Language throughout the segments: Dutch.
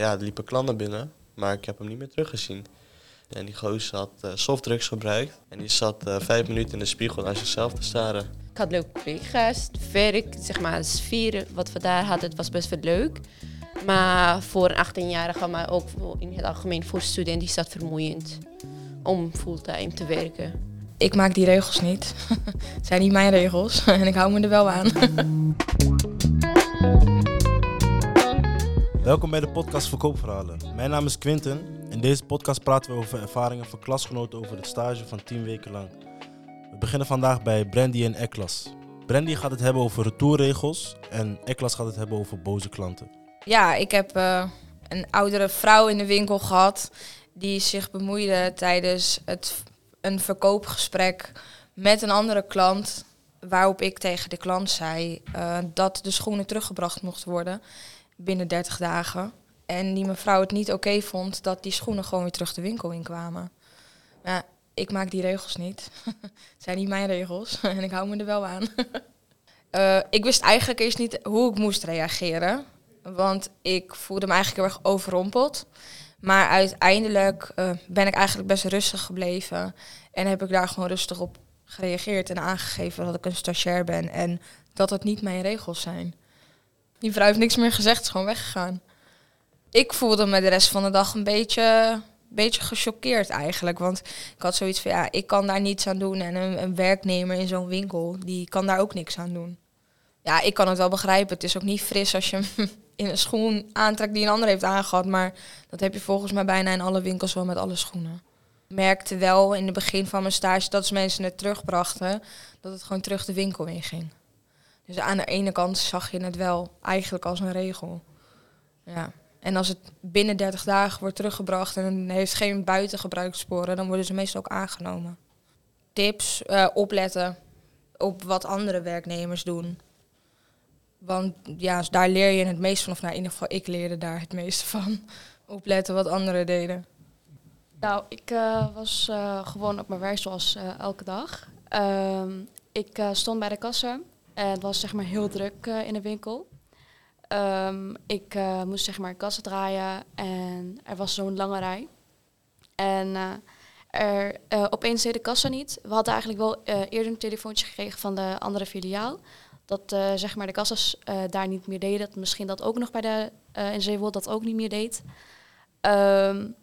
ja, er liepen klanten binnen, maar ik heb hem niet meer teruggezien. En die gozer had uh, softdrugs gebruikt. En die zat uh, vijf minuten in de spiegel naar zichzelf te staren. Ik had leuke collega's. Het werk, zeg maar, de sfeer wat we daar hadden, het was best wel leuk. Maar voor een 18-jarige, maar ook in het algemeen voor studenten is dat vermoeiend om fulltime te werken. Ik maak die regels niet. het zijn niet mijn regels en ik hou me er wel aan. Welkom bij de podcast Verkoopverhalen. Mijn naam is Quinten. In deze podcast praten we over ervaringen van klasgenoten over het stage van 10 weken lang. We beginnen vandaag bij Brandy en Eklas. Brandy gaat het hebben over retourregels en Eklas gaat het hebben over boze klanten. Ja, ik heb uh, een oudere vrouw in de winkel gehad die zich bemoeide tijdens het, een verkoopgesprek met een andere klant. Waarop ik tegen de klant zei uh, dat de schoenen teruggebracht mochten worden binnen 30 dagen. En die mevrouw het niet oké vond dat die schoenen gewoon weer terug de winkel inkwamen. Ja, ik maak die regels niet. het zijn niet mijn regels en ik hou me er wel aan. uh, ik wist eigenlijk eerst niet hoe ik moest reageren. Want ik voelde me eigenlijk heel erg overrompeld. Maar uiteindelijk uh, ben ik eigenlijk best rustig gebleven. En heb ik daar gewoon rustig op gereageerd en aangegeven dat ik een stagiair ben. En dat het niet mijn regels zijn. Die vrouw heeft niks meer gezegd, is gewoon weggegaan. Ik voelde me de rest van de dag een beetje, beetje gechoqueerd eigenlijk. Want ik had zoiets van, ja, ik kan daar niets aan doen. En een, een werknemer in zo'n winkel, die kan daar ook niks aan doen. Ja, ik kan het wel begrijpen. Het is ook niet fris als je in een schoen aantrekt die een ander heeft aangehad. Maar dat heb je volgens mij bijna in alle winkels wel met alle schoenen. Merkte wel in het begin van mijn stage dat als mensen het terugbrachten, dat het gewoon terug de winkel in ging. Dus aan de ene kant zag je het wel eigenlijk als een regel. Ja. En als het binnen 30 dagen wordt teruggebracht en heeft geen buitengebruikssporen, dan worden ze meestal ook aangenomen. Tips, uh, opletten op wat andere werknemers doen. Want ja, daar leer je het meest van, of nou, in ieder geval ik leerde daar het meeste van. Opletten wat anderen deden. Nou, ik uh, was uh, gewoon op mijn werk zoals elke dag. Ehm, ik stond bij de kassa en het was zeg maar heel druk in de winkel. Um, ik uh, moest zeg maar kassen draaien en er was zo'n lange rij. En uh, er, opeens deed de kassa niet. We hadden eigenlijk wel eerder een telefoontje gekregen van de andere filiaal. Dat zeg maar de kassas daar niet meer deden. Dat misschien dat ook nog bij de in Zeewold dat ook niet meer deed. Um,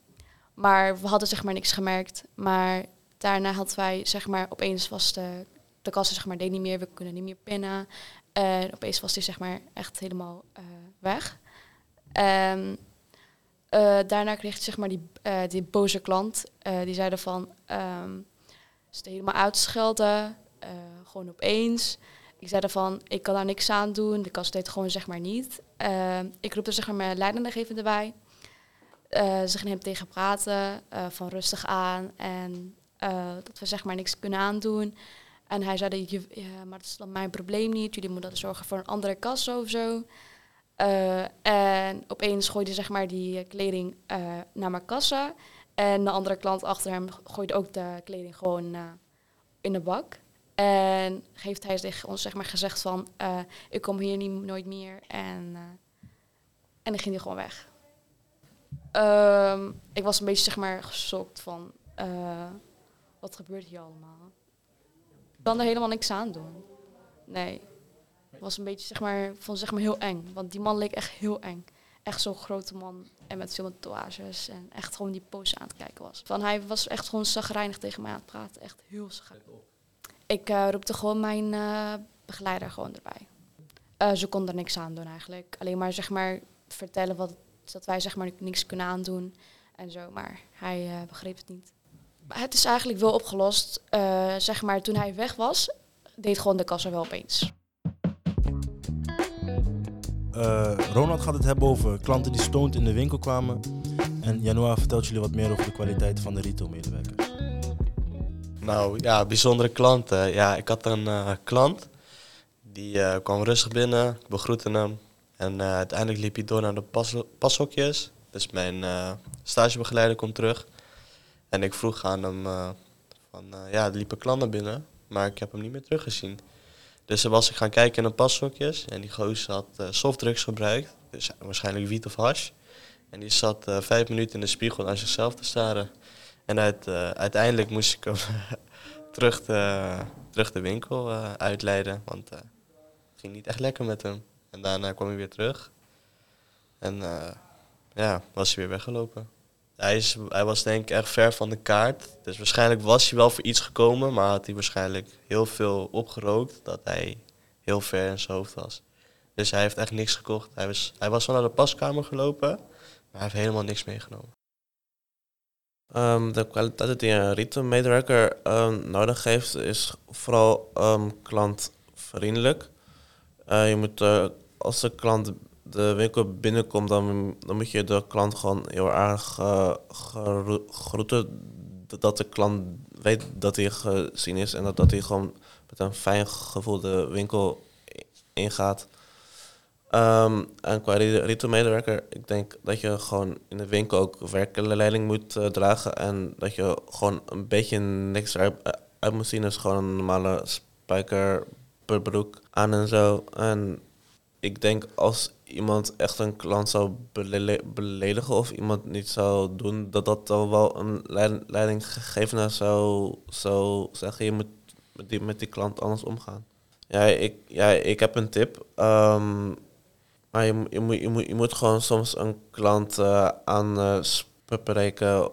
maar we hadden zeg maar niks gemerkt. Maar daarna hadden wij zeg maar opeens was de, de kassa zeg maar deed niet meer. We kunnen niet meer pinnen. En opeens was hij zeg maar echt helemaal uh, weg. En uh, daarna kreeg ik zeg maar die, uh, die boze klant. die zeiden van, um, ze helemaal uitschelden. gewoon opeens. Ik zei van, ik kan daar niks aan doen. De kast deed gewoon zeg maar niet. ik roepte zeg maar mijn leidinggevende erbij. ze gingen hem tegen praten. van rustig aan. En dat we zeg maar niks kunnen aandoen. En hij zei, dat ja, maar dat is dan mijn probleem niet. Jullie moeten zorgen voor een andere kassa of zo. Uh, en opeens gooide zeg maar die kleding uh, naar mijn kassa. En de andere klant achter hem gooide ook de kleding gewoon uh, in de bak. En heeft hij zich ons zeg maar gezegd van, ik kom hier niet, nooit meer. En, en dan ging hij gewoon weg. Um, ik was een beetje zeg maar geschokt van, wat gebeurt hier allemaal? Kan er helemaal niks aan doen. Nee. Het was een beetje, zeg maar, vond zeg maar heel eng. Want die man leek echt heel eng. Echt zo'n grote man en met veel tatoeages. En echt gewoon die pose aan het kijken was. Van hij was echt gewoon zagrijnig tegen mij aan het praten. Echt heel zagrijnig. Ik uh, roepte gewoon mijn uh, begeleider gewoon erbij. Uh, ze kon er niks aan doen eigenlijk. Alleen maar zeg maar vertellen wat, dat wij zeg maar niks kunnen aandoen. En zo, maar hij begreep het niet. Het is eigenlijk wel opgelost. Uh, zeg maar, toen hij weg was, deed gewoon de kassa wel opeens. Uh, Ronald gaat het hebben over klanten die stoned in de winkel kwamen. En Januar vertelt jullie wat meer over de kwaliteit van de retailmedewerkers. Nou ja, bijzondere klanten. Ja, ik had een uh, klant. Die kwam rustig binnen, ik begroette hem. En uiteindelijk liep hij door naar de pas pashokjes. Dus mijn stagebegeleider komt terug. En ik vroeg aan hem uh, van, uh, ja, er liepen klanten binnen, maar ik heb hem niet meer teruggezien. Dus dan was ik gaan kijken in de pashokjes en die gozer had uh, softdrugs gebruikt, dus waarschijnlijk wiet of hash. En die zat eh, vijf minuten in de spiegel naar zichzelf te staren. En uit, eh, uiteindelijk moest ik hem terug, de, terug de winkel eh, uitleiden. Want eh, het ging niet echt lekker met hem. En daarna kwam hij weer terug. En eh, ja, was hij weer weggelopen. Hij, hij was denk ik echt ver van de kaart. Dus waarschijnlijk was hij wel voor iets gekomen. Maar had hij waarschijnlijk heel veel opgerookt. Dat hij heel ver in zijn hoofd was. Dus hij heeft echt niks gekocht. Hij was, hij was wel naar de paskamer gelopen. Maar hij heeft helemaal niks meegenomen. Ehm, de kwaliteit die een retailmedewerker ehm, nodig heeft, is vooral ehm, klantvriendelijk. Eh, je moet, eh, als de klant de winkel binnenkomt, dan, dan moet je de klant gewoon heel erg eh, groeten. Dat- de klant weet dat hij gezien is en dat, dat hij gewoon met een fijn gevoel de winkel ingaat. Ehm, en qua re- retailmedewerker, ik denk dat je gewoon in de winkel ook werkleiding moet eh, dragen. En dat je gewoon een beetje niks eruit uit moet zien. Dus gewoon een normale spijkerbroek aan en zo. En ik denk als iemand echt een klant zou beledigen of iemand niet zou doen, dat dat dan wel een leid- leidinggevende zou, zou zeggen. Je moet met die, met die klant anders omgaan. Ja, ik, ja, ik heb een tip. Ehm, maar je, je, moet, je, moet, je moet gewoon soms een klant eh aan eh, spreken.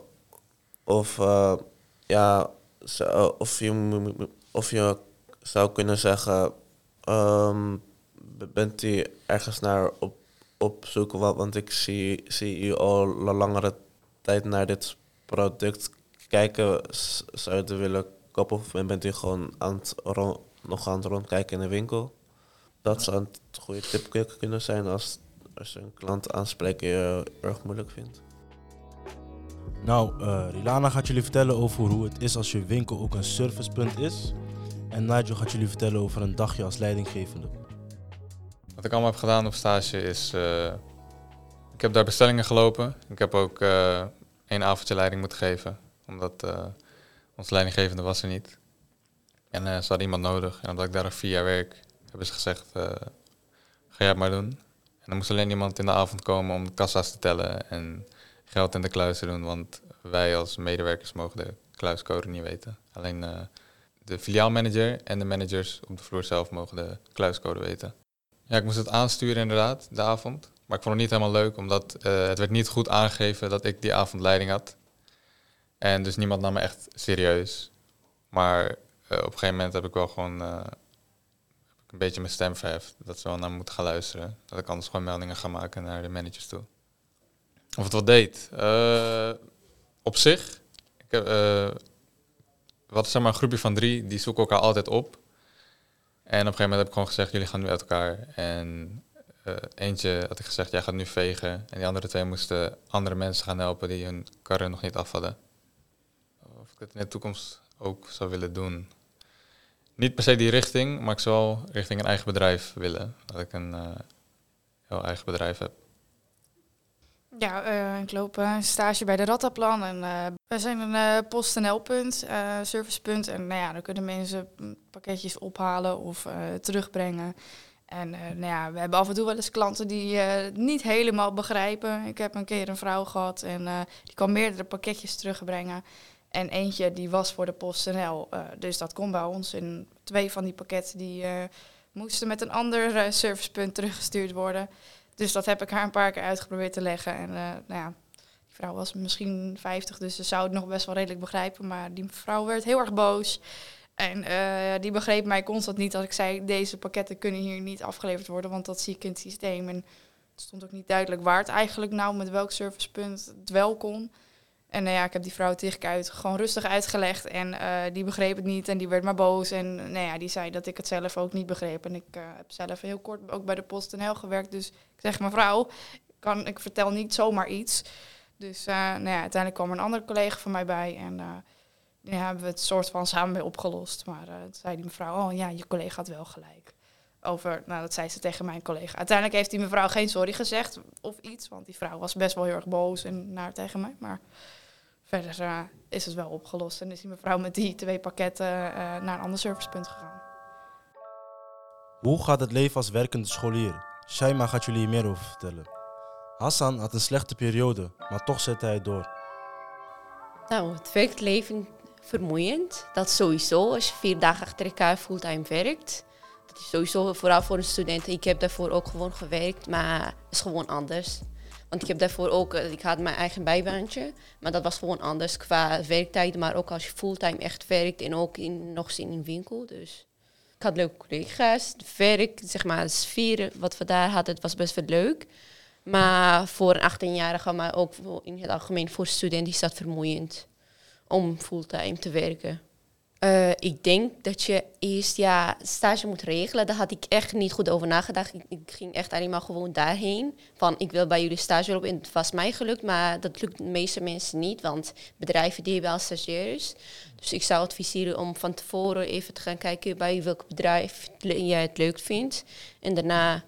Of, eh, ja, of, je, of je zou kunnen zeggen: ehm, Bent u ergens naar op, op zoek? Wa- Want ik zie, zie u al la- langere tijd naar dit product kijken. Zou je willen kopen? Of bent u gewoon aan het ron- nog aan het rondkijken in de winkel? Dat zou een goede tip kun- kunnen zijn als, als je een klant aanspreken je erg moeilijk vindt. Nou, eh, Rilana gaat jullie vertellen over hoe het is als je winkel ook een servicepunt is. En Nigel gaat jullie vertellen over een dagje als leidinggevende. Wat ik allemaal heb gedaan op stage is... eh, ik heb daar bestellingen gelopen. Ik heb ook eh één avondje leiding moeten geven. Omdat eh, onze leidinggevende was er niet. En ze hadden iemand nodig. En omdat ik daar al vier jaar werk, hebben ze gezegd... ga jij het maar doen. En dan moest alleen iemand in de avond komen om de kassa's te tellen... en geld in de kluis te doen. Want wij als medewerkers mogen de kluiscode niet weten. Alleen de filiaalmanager en de managers op de vloer zelf mogen de kluiscode weten. Ja, ik moest het aansturen inderdaad, de avond. Maar ik vond het niet helemaal leuk, omdat eh, het werd niet goed aangegeven dat ik die avond leiding had. En dus niemand nam me echt serieus. Maar eh, op een gegeven moment heb ik wel gewoon eh, een beetje mijn stem verheft. Dat ze wel naar me moeten gaan luisteren. Dat ik anders gewoon meldingen ga maken naar de managers toe. Of het wat deed? Op zich, ik heb, wat zeg maar een groepje van drie, die zoeken elkaar altijd op. En op een gegeven moment heb ik gewoon gezegd, jullie gaan nu uit elkaar. En eh, eentje had ik gezegd, jij gaat nu vegen. En die andere twee moesten andere mensen gaan helpen die hun karren nog niet af hadden. Of ik het in de toekomst ook zou willen doen. Niet per se die richting, maar ik zou wel richting een eigen bedrijf willen. Dat ik een eh, heel eigen bedrijf heb. Ja, eh, ik loop eh, stage bij de Rattaplan en eh, we zijn een PostNL-punt, servicepunt. En nou ja, dan kunnen mensen mm, pakketjes ophalen of terugbrengen. En nou ja, we hebben af en toe wel eens klanten die het niet helemaal begrijpen. Ik heb een keer een vrouw gehad en die kan meerdere pakketjes terugbrengen. En eentje die was voor de PostNL, dus dat kon bij ons. En twee van die pakketten die moesten met een ander servicepunt teruggestuurd worden. Dus dat heb ik haar een paar keer uitgeprobeerd te leggen. En eh, nou ja, die vrouw was misschien 50, dus ze zou het nog best wel redelijk begrijpen. Maar die vrouw werd heel erg boos. En eh, die begreep mij constant niet als ik zei: deze pakketten kunnen hier niet afgeleverd worden, want dat zie ik in het systeem. En het stond ook niet duidelijk waar het eigenlijk nou met welk servicepunt het wel kon. En nou ja, ik heb die vrouw tegen uit gewoon rustig uitgelegd. En eh, die begreep het niet en die werd maar boos. En nou ja, die zei dat ik het zelf ook niet begreep. En ik eh, heb zelf heel kort ook bij de PostNL gewerkt. Dus ik zeg, mevrouw, kan, ik vertel niet zomaar iets. Dus eh, nou ja, uiteindelijk kwam er een andere collega van mij bij. En ja, hebben we het soort van samen mee opgelost. Maar toen zei die mevrouw, oh ja, je collega had wel gelijk. Over, nou dat zei ze tegen mijn collega. Uiteindelijk heeft die mevrouw geen sorry gezegd of iets. Want die vrouw was best wel heel erg boos en naar tegen mij. Maar verder eh, is het wel opgelost. En is die mevrouw met die twee pakketten eh, naar een ander servicepunt gegaan. Hoe gaat het leven als werkende scholier? Shaima gaat jullie hier meer over vertellen. Hassan had een slechte periode, maar toch zette hij door. Nou, het werkleven vermoeiend. Dat sowieso, als je vier dagen achter elkaar fulltime werkt. Dat is sowieso, vooral voor een student. Ik heb daarvoor ook gewoon gewerkt, maar het is gewoon anders. Want ik heb daarvoor ook, eh, ik had mijn eigen bijbaantje, maar dat was gewoon anders qua werktijd. Maar ook als je fulltime echt werkt en ook in, nog eens in een winkel. Dus ik had leuke collega's. Werk, zeg maar, sfeer wat we daar hadden, het was best wel leuk. Maar voor een 18-jarige, maar ook in het algemeen voor studenten is dat vermoeiend om fulltime te werken. Eh, ik denk dat je eerst ja, stage moet regelen. Daar had ik echt niet goed over nagedacht. Ik, ging echt alleen maar gewoon daarheen. Van ik wil bij jullie stage lopen. En het was mij gelukt, maar dat lukt de meeste mensen niet. Want bedrijven die hebben wel stagiaires. Dus ik zou adviseren om van tevoren even te gaan kijken bij welk bedrijf jij het leuk vindt. En daarna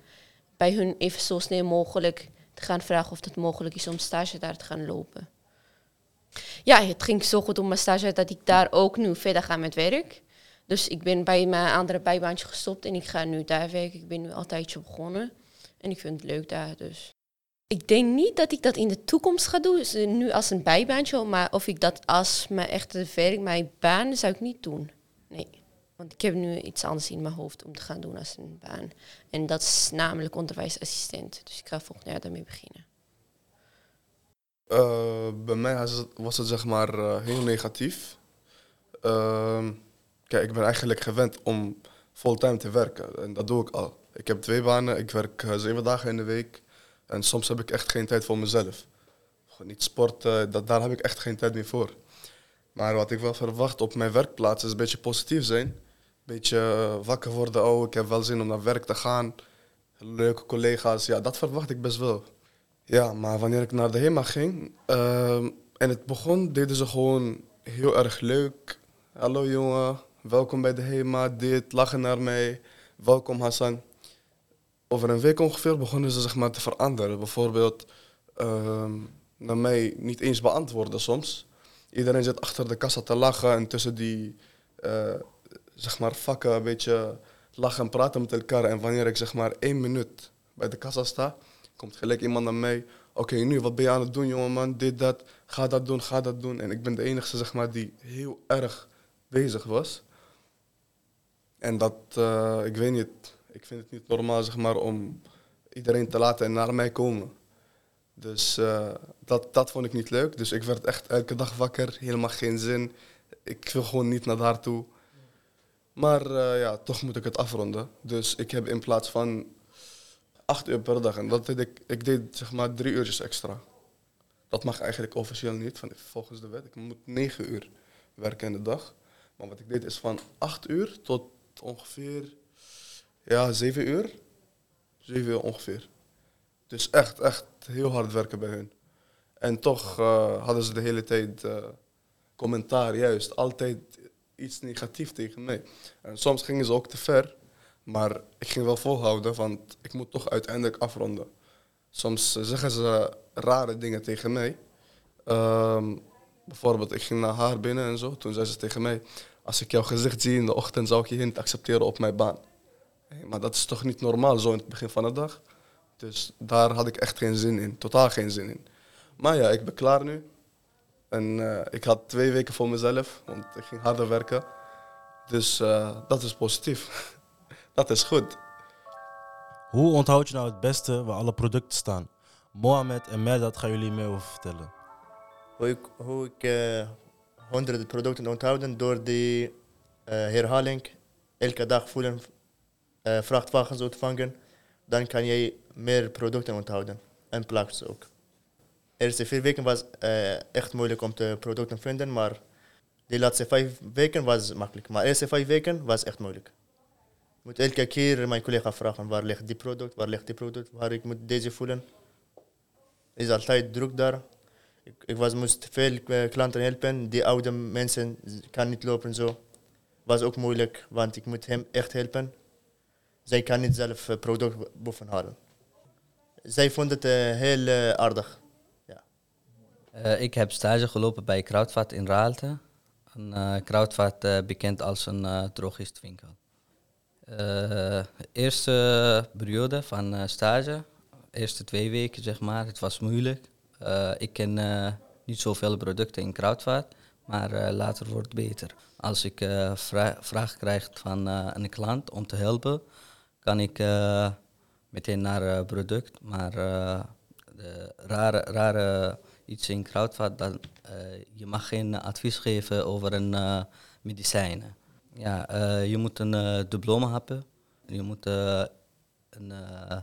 bij hun even zo snel mogelijk te gaan vragen of het mogelijk is om stage daar te gaan lopen. Ja, het ging zo goed om mijn stage dat ik daar ook nu verder ga met werk. Dus ik ben bij mijn andere bijbaantje gestopt en ik ga nu daar werken. Ik ben nu al een tijdje begonnen en ik vind het leuk daar dus. Ik denk niet dat ik dat in de toekomst ga doen, nu als een bijbaantje, maar of ik dat als mijn echte werk, mijn baan, zou ik niet doen. Nee, want ik heb nu iets anders in mijn hoofd om te gaan doen als een baan. En dat is namelijk onderwijsassistent. Dus ik ga volgend jaar daarmee beginnen. Eh, bij mij was het, zeg maar eh, heel negatief. Ehm, kijk, ik ben eigenlijk gewend om fulltime te werken en dat doe ik al. Ik heb twee banen, ik werk eh, zeven dagen in de week en soms heb ik echt geen tijd voor mezelf. Gewoon niet sporten, dat, daar heb ik echt geen tijd meer voor. Maar wat ik wel verwacht op mijn werkplaats is een beetje positief zijn. Een beetje wakker worden, oh ik heb wel zin om naar werk te gaan. Leuke collega's, ja dat verwacht ik best wel. Ja, maar wanneer ik naar de HEMA ging ehm, en het begon, deden ze gewoon heel erg leuk. Hallo jongen, welkom bij de HEMA, dit, lachen naar mij, welkom Hassan. Over een week ongeveer begonnen ze zeg maar te veranderen. Bijvoorbeeld ehm, naar mij niet eens beantwoorden soms. Iedereen zit achter de kassa te lachen en tussen die eh, zeg maar vakken een beetje lachen en praten met elkaar. En wanneer ik zeg maar één minuut bij de kassa sta, komt gelijk iemand naar mij. Oké, nu wat ben je aan het doen, jongeman? Dit, dat. Ga dat doen, ga dat doen. En ik ben de enige zeg maar, die heel erg bezig was. En dat, eh, ik weet niet, ik vind het niet normaal zeg maar, om iedereen te laten naar mij komen. Dus eh, dat, dat vond ik niet leuk. Dus ik werd echt elke dag wakker, helemaal geen zin. Ik wil gewoon niet naar daartoe. Maar eh, ja, toch moet ik het afronden. Dus ik heb in plaats van acht uur per dag, en dat deed ik, ik deed zeg maar drie uurtjes extra. Dat mag eigenlijk officieel niet, van, volgens de wet. Ik moet negen uur werken in de dag. Maar wat ik deed is van acht uur tot ongeveer ja, zeven uur. Zeven uur ongeveer. Dus echt, echt heel hard werken bij hun. En toch eh, hadden ze de hele tijd eh, commentaar, juist. Altijd iets negatiefs tegen mij. En soms gingen ze ook te ver. Maar ik ging wel volhouden, want ik moet toch uiteindelijk afronden. Soms eh, zeggen ze rare dingen tegen mij. Ehm, bijvoorbeeld, ik ging naar haar binnen en zo. Toen zei ze tegen mij, als ik jouw gezicht zie in de ochtend, zou ik je niet accepteren op mijn baan. Maar dat is toch niet normaal zo in het begin van de dag? Dus daar had ik echt geen zin in, totaal geen zin in. Maar ja, ik ben klaar nu. En eh, ik had twee weken voor mezelf, want ik ging harder werken. Dus eh, dat is positief. dat is goed. Hoe onthoud je nou het beste waar alle producten staan? Mohamed en Merdat gaan jullie meer over vertellen. Hoe ik, hoe ik eh, honderden producten onthouden door die eh, herhaling elke dag voelen, eh, vrachtwagens ontvangen, dan kan je meer producten onthouden en plaatsen ook. De eerste vier weken was echt moeilijk om de producten te vinden, maar de laatste vijf weken was makkelijk. Maar de eerste vijf weken was echt moeilijk. Moet elke keer mijn collega vragen waar ligt die product, waar ligt die product, waar ik moet deze voelen. is altijd druk daar. Ik, ik was, moest veel eh, klanten helpen. Die oude mensen kan niet lopen zo. Was ook moeilijk, want ik moet hem echt helpen. Zij kan niet zelf eh, product boven halen. Zij vond het eh, heel aardig. Eh, ik heb stage gelopen bij Kruidvat in Raalte. Een uh, bekend als een drogistwinkel. Eh, eerste periode van eh, stage, eerste twee weken, zeg maar. Het was moeilijk. Eh, ik ken niet zoveel producten in kruidvat, maar later wordt het beter. Als ik vra vraag krijg van een klant om te helpen, kan ik meteen naar product. Maar de rare, rare iets in kruidvat, dan, je mag geen advies geven over een medicijnen. Ja, eh, je moet een eh, diploma hebben. Je moet eh, een, eh,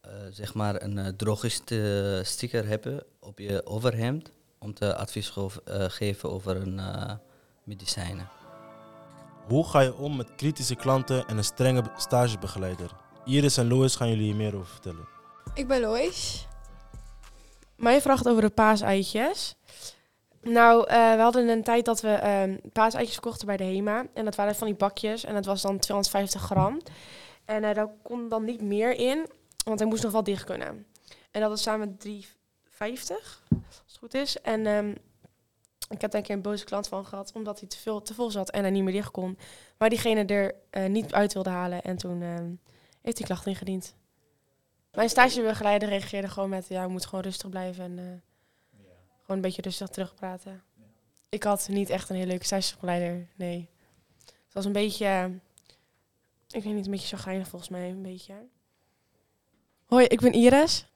eh, zeg maar een uh, drogist-sticker hebben op je overhemd om te advies ge uh, geven over een uh, medicijnen. Hoe ga je om met kritische klanten en een strenge stagebegeleider? Iris en Louis gaan jullie hier meer over vertellen. Ik ben Lois. Mijn vraag gaat over de paaseitjes. Nou, uh, we hadden een tijd dat we uh, paaseitjes kochten bij de HEMA. En dat waren van die bakjes. En dat was dan 250 gram. En uh, daar kon dan niet meer in, want hij moest nog wel dicht kunnen. En dat was samen 3,50, als het goed is. En um, ik heb daar een keer een boze klant van gehad, omdat hij te, veel, te vol zat en hij niet meer dicht kon. Maar diegene er uh, niet uit wilde halen. En toen uh, heeft hij klachten ingediend. Mijn stagebegeleider reageerde gewoon met, ja, we moeten gewoon rustig blijven en. Gewoon een beetje rustig terugpraten. Ik had niet echt een hele leuke stagebegeleider, nee. Het was een beetje, ik weet niet, een beetje chagrijnig volgens mij, een beetje. Hoi, ik ben Iris.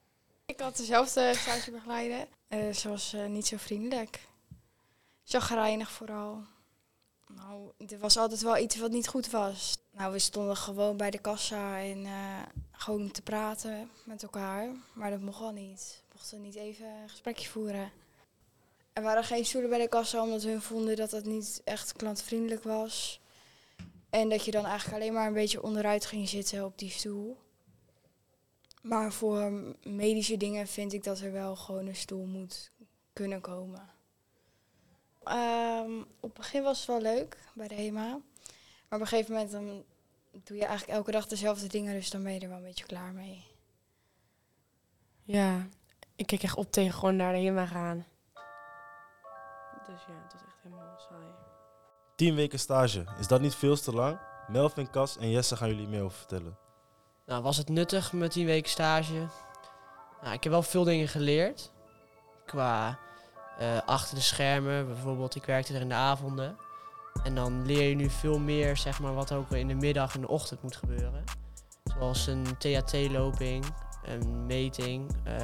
Ik had dezelfde stagebegeleider. Uh, ze was uh, niet zo vriendelijk. Chagrijnig vooral. Nou, er was altijd wel iets wat niet goed was. Nou, we stonden gewoon bij de kassa en gewoon te praten met elkaar. Maar dat mocht wel niet. We mochten niet even een gesprekje voeren. Er waren geen stoelen bij de kassa omdat hun vonden dat het niet echt klantvriendelijk was. En dat je dan eigenlijk alleen maar een beetje onderuit ging zitten op die stoel. Maar voor medische dingen vind ik dat er wel gewoon een stoel moet kunnen komen. Um, op het begin was het wel leuk bij de HEMA. Maar op een gegeven moment dan doe je eigenlijk elke dag dezelfde dingen, dus dan ben je er wel een beetje klaar mee. Ja, ik keek echt op tegen gewoon naar de HEMA gaan. Dus ja, het was echt helemaal saai. Tien weken stage, is dat niet veel te lang? Melvin, Cas en Jesse gaan jullie meer over vertellen. Nou, was het nuttig met tien weken stage? Nou, ik heb wel veel dingen geleerd. Qua uh, achter de schermen, bijvoorbeeld, ik werkte er in de avonden. En dan leer je nu veel meer, zeg maar, wat ook in de middag en de ochtend moet gebeuren. Zoals een THT-loping, een meting. Uh,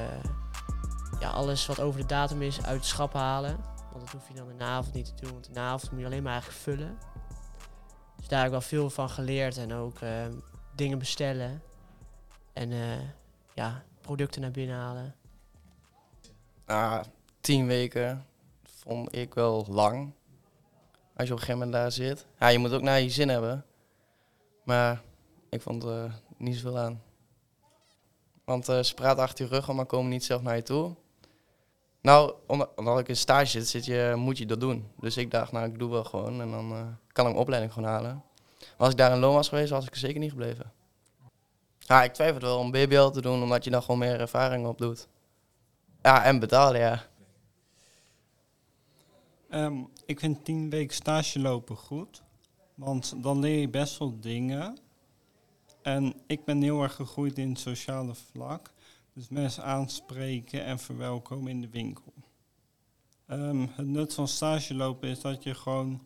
ja, alles wat over de datum is uit het schap halen. Want dat hoef je dan de avond niet te doen, want de avond moet je alleen maar eigenlijk vullen. Dus daar heb ik wel veel van geleerd en ook uh, dingen bestellen. En ja, producten naar binnen halen. Ah, tien weken vond ik wel lang. Als je op een gegeven moment daar zit. Ja, je moet ook naar je zin hebben. Maar ik vond er niet zoveel aan. Want uh, ze praten achter je rug om, maar komen niet zelf naar je toe. Nou, omdat, ik in stage zit, zit je, moet je dat doen. Dus ik dacht, nou, ik doe wel gewoon. En dan uh, kan ik mijn opleiding gewoon halen. Maar als ik daar in loon was geweest, was ik er zeker niet gebleven. Ja, ik twijfel wel om BBL te doen, omdat je dan gewoon meer ervaring op doet. Ja, en betalen, ja. Um, ik vind tien weken stage lopen goed. Want dan leer je best wel dingen. En ik ben heel erg gegroeid in het sociale vlak. Dus mensen aanspreken en verwelkomen in de winkel. Um, het nut van stage lopen is dat je gewoon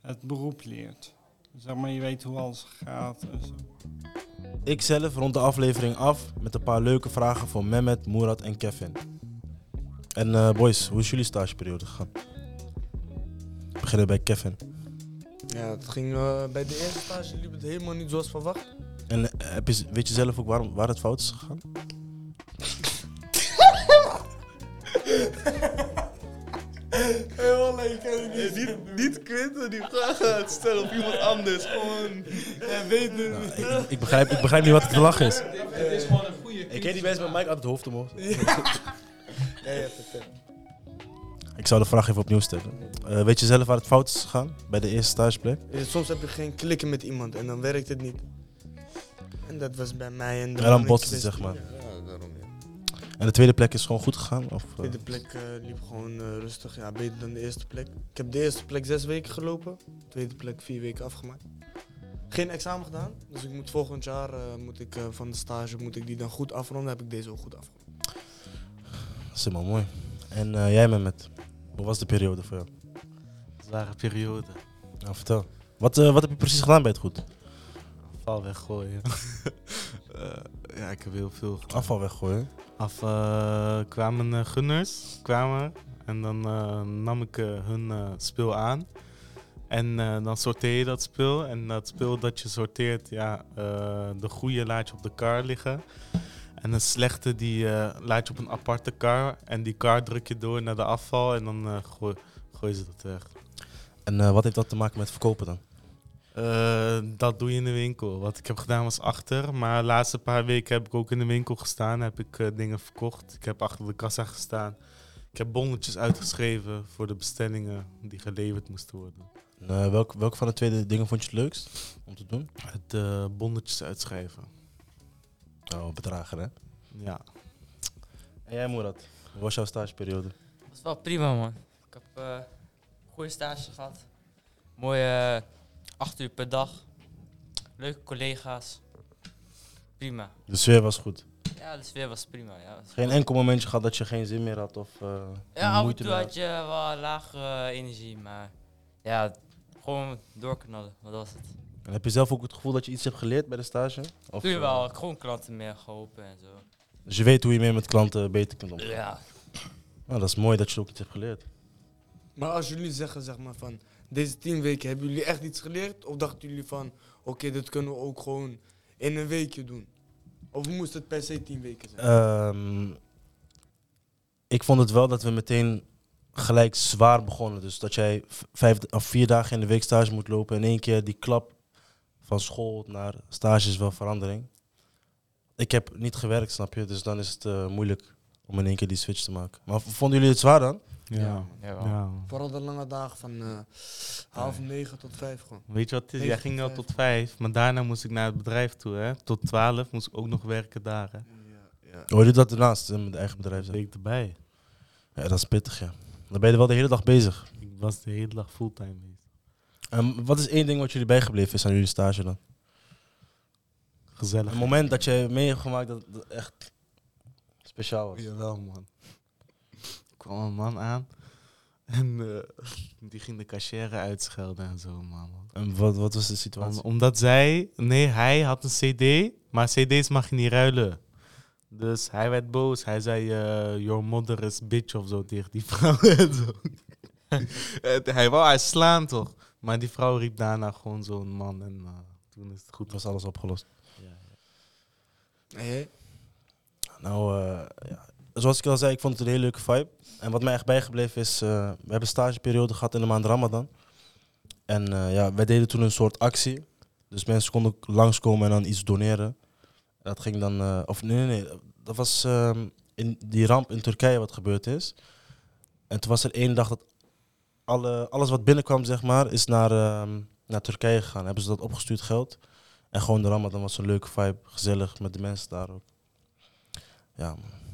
het beroep leert. Zeg maar, je weet hoe alles gaat en zo. Ik zelf rond de aflevering af met een paar leuke vragen voor Mehmet, Murat en Kevin. En uh, boys, hoe is jullie stageperiode gegaan? We beginnen bij Kevin. Ja, het ging, uh, bij de eerste stage liep het helemaal niet zoals verwacht. En uh, heb je, weet je zelf ook waarom, waar het fout is gegaan? Helemaal hey, kan niet, niet, niet Quinten die vragen gaat stellen op iemand anders. Gewoon, ja, weet het. Nou, ik, ik, begrijp, ik begrijp niet wat het te lachen is. Het is gewoon een goede Ik ken die mensen met Mike uit het hoofd omhoog. Ja. ja, ja, ik zou de vraag even opnieuw stellen. Uh, weet je zelf waar het fout is gegaan bij de eerste stageplek? Soms heb je geen klikken met iemand en dan werkt het niet. En dat was bij mij. En, en dan het, zeg maar. Ja, daarom, ja. En de tweede plek is gewoon goed gegaan? Of, de tweede plek uh, liep gewoon uh, rustig, ja, beter dan de eerste plek. Ik heb de eerste plek zes weken gelopen, de tweede plek vier weken afgemaakt. geen examen gedaan. Dus ik moet volgend jaar eh, moet ik, eh, van de stage moet ik die dan goed afronden. Heb ik deze ook goed afgerond. Dat is helemaal mooi. En eh, jij met hoe was de periode voor jou? Zware periode. Nou, vertel. Wat, eh, wat heb je precies gedaan bij het goed? Afval weggooien. Eh, ja, ik heb heel veel gedaan. Afval weggooien? Af eh, kwamen eh, gunners, kwamen. En dan nam ik hun spul aan. En dan sorteer je dat spul. En dat spul dat je sorteert, ja, de goede laat je op de kar liggen. En de slechte die laat je op een aparte kar. En die kar druk je door naar de afval en dan gooi, gooi je dat weg. En wat heeft dat te maken met verkopen dan? Eh, dat doe je in de winkel. Wat ik heb gedaan was achter. Maar de laatste paar weken heb ik ook in de winkel gestaan. Heb ik eh, dingen verkocht. Ik heb achter de kassa gestaan. Ik heb bonnetjes uitgeschreven voor de bestellingen die geleverd moesten worden. En, eh, welk, welk van de twee dingen vond je het leukst om te doen? Het eh, bonnetjes uitschrijven. Oh, bedragen hè? Ja. En jij Moerad, hoe was jouw stageperiode? Dat is wel prima, man. Ik heb een goede stage gehad. Mooie acht uur per dag. Leuke collega's. Prima. De sfeer was goed. Ja, de sfeer was prima. Ja. Geen enkel momentje gehad dat je geen zin meer had of eh, Ja, af en moeite toe had je wel lage eh, energie, maar ja, gewoon doorknallen. Wat was het? En heb je zelf ook het gevoel dat je iets hebt geleerd bij de stage? Of, eh, wel, gewoon klanten meer geholpen en zo. Dus je weet hoe je meer met klanten beter kunt omgaan? Ja. Nou, dat is mooi dat je ook iets hebt geleerd. Maar als jullie zeggen zeg maar van deze tien weken, hebben jullie echt iets geleerd? Of dachten jullie van oké, dit kunnen we ook gewoon in een weekje doen? Of moest het per se tien weken zijn? Ehm, ik vond het wel dat we meteen gelijk zwaar begonnen. Dus dat jij vijf of vier dagen in de week stage moet lopen. In één keer die klap van school naar stage is wel verandering. Ik heb niet gewerkt, snap je? Dus dan is het eh, moeilijk om in één keer die switch te maken. Maar vonden jullie het zwaar dan? Ja. Ja. Vooral de lange dagen van eh, half negen tot vijf gewoon. Weet je wat het is? Jij ging tot al tot vijf, maar daarna moest ik naar het bedrijf toe. Hè? Tot twaalf moest ik ook nog werken daar. Hè? Hoor je dat ernaast, eh, met eigen bedrijf zijn? ik erbij. Ja, dat is pittig, ja. Dan ben je wel de hele dag bezig. Ik was de hele dag fulltime bezig. Ehm, wat is één ding wat jullie bijgebleven is aan jullie stage dan? Gezellig. Een moment dat je meegemaakt dat, dat echt speciaal was. Jawel, man. Kwam een man aan en eh, die ging de cashier uitschelden en zo, man. En wat, wat was de situatie? Om- omdat zij, nee, hij had een CD, maar CD's mag je niet ruilen. Dus hij werd boos. Hij zei: eh, Your mother is bitch of zo tegen die vrouw. en zo. Hij wou haar slaan toch? Maar die vrouw riep daarna gewoon zo'n man en eh, toen is het goed. Was alles opgelost. Nee. Nou, ja. Zoals ik al zei, ik vond het een hele leuke vibe. En wat mij echt bijgebleven is, eh, we hebben stageperiode gehad in de maand Ramadan. En eh, ja, wij deden toen een soort actie. Dus mensen konden langskomen en dan iets doneren. Dat ging dan, eh, of nee, nee, nee, dat was ehm, in die ramp in Turkije wat gebeurd is. En toen was er één dag dat alle, alles wat binnenkwam, zeg maar, is naar, ehm, naar Turkije gegaan. Hebben ze dat opgestuurd geld. En gewoon de Ramadan was een leuke vibe, gezellig met de mensen daar ook. Ja, man.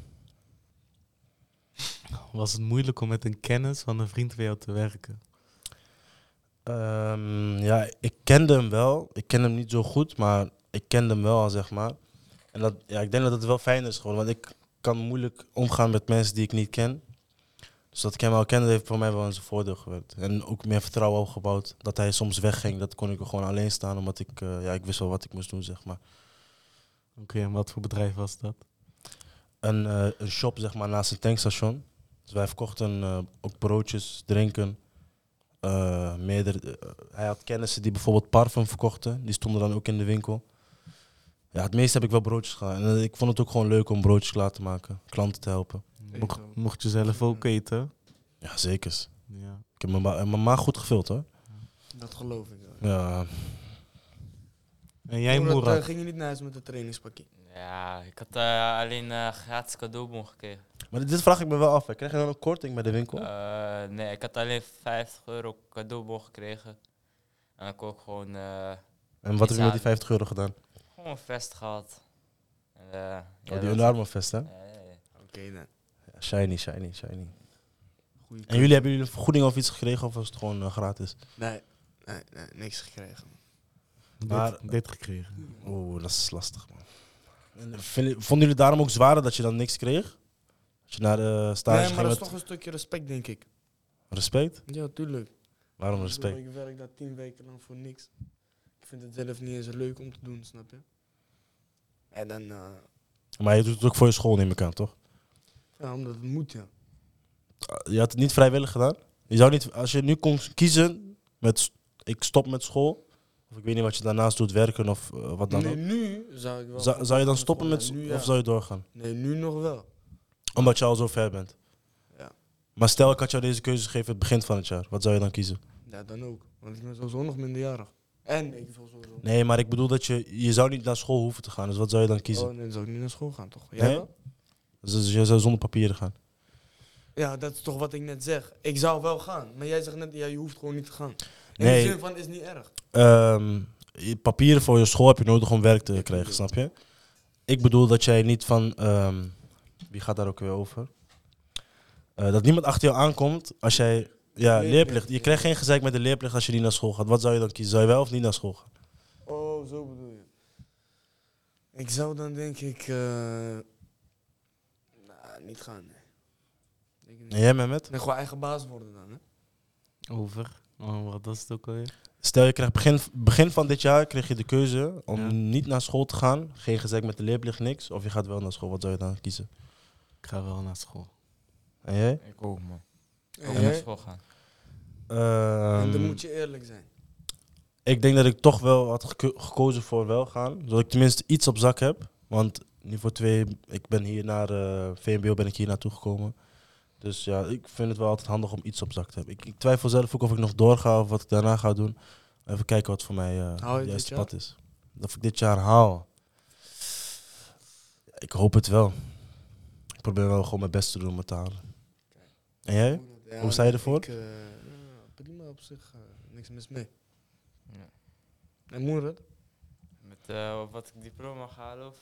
Was het moeilijk om met een kennis van een vriend van jou te werken? Ehm, ja, ik kende hem wel. Ik ken hem niet zo goed, maar ik kende hem wel zeg maar. En dat, ja, ik denk dat het wel fijn is gewoon, want ik kan moeilijk omgaan met mensen die ik niet ken. Dus dat ik hem al kende heeft voor mij wel zijn voordeel gewerkt. En ook meer vertrouwen opgebouwd. Dat hij soms wegging, dat kon ik er gewoon alleen staan, omdat ik, eh, ja, ik wist wel wat ik moest doen, zeg maar. Oké, en wat voor bedrijf was dat? Een, eh, een shop, zeg maar, naast een tankstation. Dus wij verkochten eh, ook broodjes, drinken. eh, meerdere, eh, hij had kennissen die bijvoorbeeld parfum verkochten. Die stonden dan ook in de winkel. Ja, het meeste heb ik wel broodjes gehad. En ik vond het ook gewoon leuk om broodjes klaar te maken. Klanten te helpen. Mocht, mocht je zelf ook eten? Ja, zeker. Ja. Ik heb mijn, ma- mijn maag goed gevuld hoor. Dat geloof ik. wel. Ja. En jij, Moerad, Moerad? eh, ging je niet naar huis met een trainingspakket? Ja, ik had eh, alleen eh gratis cadeaubon gekregen. Maar dit vraag ik me wel af. hè. Krijg je dan een korting bij de winkel? Eh, nee, ik had alleen 50 euro cadeaubon gekregen. En dan kon ik gewoon... eh, en wat heb je met die aan- 50 euro gedaan? Gewoon een vest gehad. Eh, ja, oh, die dat- Under Armour vest hè? Ja. Oké dan. Ja, shiny, shiny, shiny. Goeie en jullie hebben jullie een vergoeding of iets gekregen of was het gewoon gratis? Nee, nee, nee, niks gekregen. Maar, dit gekregen. Oeh, dat is lastig, man. En vinden- vonden jullie daarom ook zwaarder dat je dan niks kreeg? Als je naar de stage Nee, ging maar dat is met toch een stukje respect, denk ik. respect? Ja, tuurlijk. Waarom Ik respect? Ik werk daar tien weken lang voor niks. Ik vind het zelf niet eens leuk om te doen, snap je? En dan, eh, Maar je doet het ook voor je school, neem ik aan, toch? ja, omdat het moet, ja. Je had het niet vrijwillig gedaan? Je zou niet, als je nu kon kiezen met ik stop met school, of ik weet niet wat je daarnaast doet, werken of eh, wat dan nee, ook. nu zou ik wel... Zou, zou je dan stoppen met, Ja, nu ja. of zou je doorgaan? Nee, nu nog wel. Omdat je al zo ver bent. Ja. Maar stel ik had jou deze keuze gegeven het begin van het jaar, wat zou je dan kiezen? Ja, dan ook. Want ik ben sowieso nog minderjarig. En ik wil sowieso... Nee, maar ik bedoel dat je, je zou niet naar school hoeven te gaan, dus wat zou je dan kiezen? Oh, nee, dan zou ik niet naar school gaan, toch? Jij Nee? wel? Dus, dus je zou zonder papieren gaan. Ja, dat is toch wat ik net zeg. Ik zou wel gaan, maar jij zegt net, ja, je hoeft gewoon niet te gaan. In Nee. de zin van, is niet erg. Ehm, je papieren voor je school heb je nodig om werk te krijgen, snap je? Ik bedoel dat jij niet van. ehm, wie gaat daar ook weer over? Eh, dat niemand achter jou aankomt als jij. Ja, Leerplicht. leerplicht. Je krijgt geen gezeik met de leerplicht als je niet naar school gaat. Wat zou je dan kiezen? Zou je wel of niet naar school gaan? Oh, zo bedoel je. Ik zou dan denk ik... eh nou, niet gaan, nee. Denk ik niet. En jij, Mehmet? Nee, gewoon eigen baas worden dan, hè. Over? Oh, wat was het ook alweer? Stel je krijgt begin, begin van dit jaar kreeg je de keuze om niet naar school te gaan. Geen gezeik met de leerplicht, niks. Of je gaat wel naar school. Wat zou je dan kiezen? Ik ga wel naar school. En jij? Ik ook, man. Ook jij? naar school gaan. en dan Ehm, moet je eerlijk zijn. Ik denk dat ik toch wel had geko- gekozen voor wel gaan. Zodat ik tenminste iets op zak heb. Want niveau 2, ik ben hier naar eh, VMBO ben ik hier naartoe gekomen. Dus ja, ik vind het wel altijd handig om iets op zak te hebben. Ik, ik twijfel zelf ook of ik nog doorga of wat ik daarna ga doen. Even kijken wat voor mij eh je het juiste pad is. Of ik dit jaar haal. Ik hoop het wel. Ik probeer wel gewoon mijn best te doen om het te halen. En jij? Ja, Hoe sta je ervoor? Ik, eh, ja, prima op zich, eh, niks mis mee. En Moerad? Met eh, wat ik diploma ga halen of...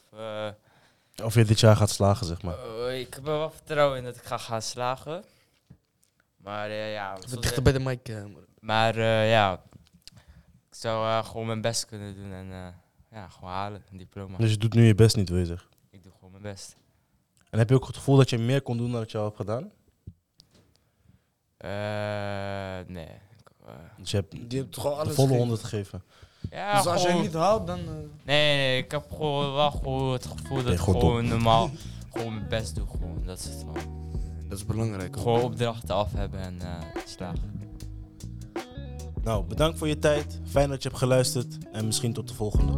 eh, Of je dit jaar gaat slagen, zeg maar. Oh, ik heb er wel vertrouwen in dat ik ga gaan slagen. Maar eh, ja... Dichter ik- bij de mic, eh. Maar eh, ja, ik zou eh, gewoon mijn best kunnen doen en eh, ja, gewoon halen, een diploma. Dus je doet nu je best niet, wil je zeggen? Ik doe gewoon mijn best. En heb je ook het gevoel dat je meer kon doen dan dat je al hebt gedaan? Eh, nee. Eh, Dus je hebt, Je hebt alles volle. 100 gegeven. Ja, Dus als jij gewoon- niet haalt, dan... eh, Nee, nee, ik heb gewoon wel gewoon het gevoel dat ik gewoon normaal gewoon mijn best doe. Gewoon. Dat is het gewoon. Dat is belangrijk. Gewoon opdrachten af hebben en eh, slagen. Nou, bedankt voor je tijd. Fijn dat je hebt geluisterd. En misschien tot de volgende.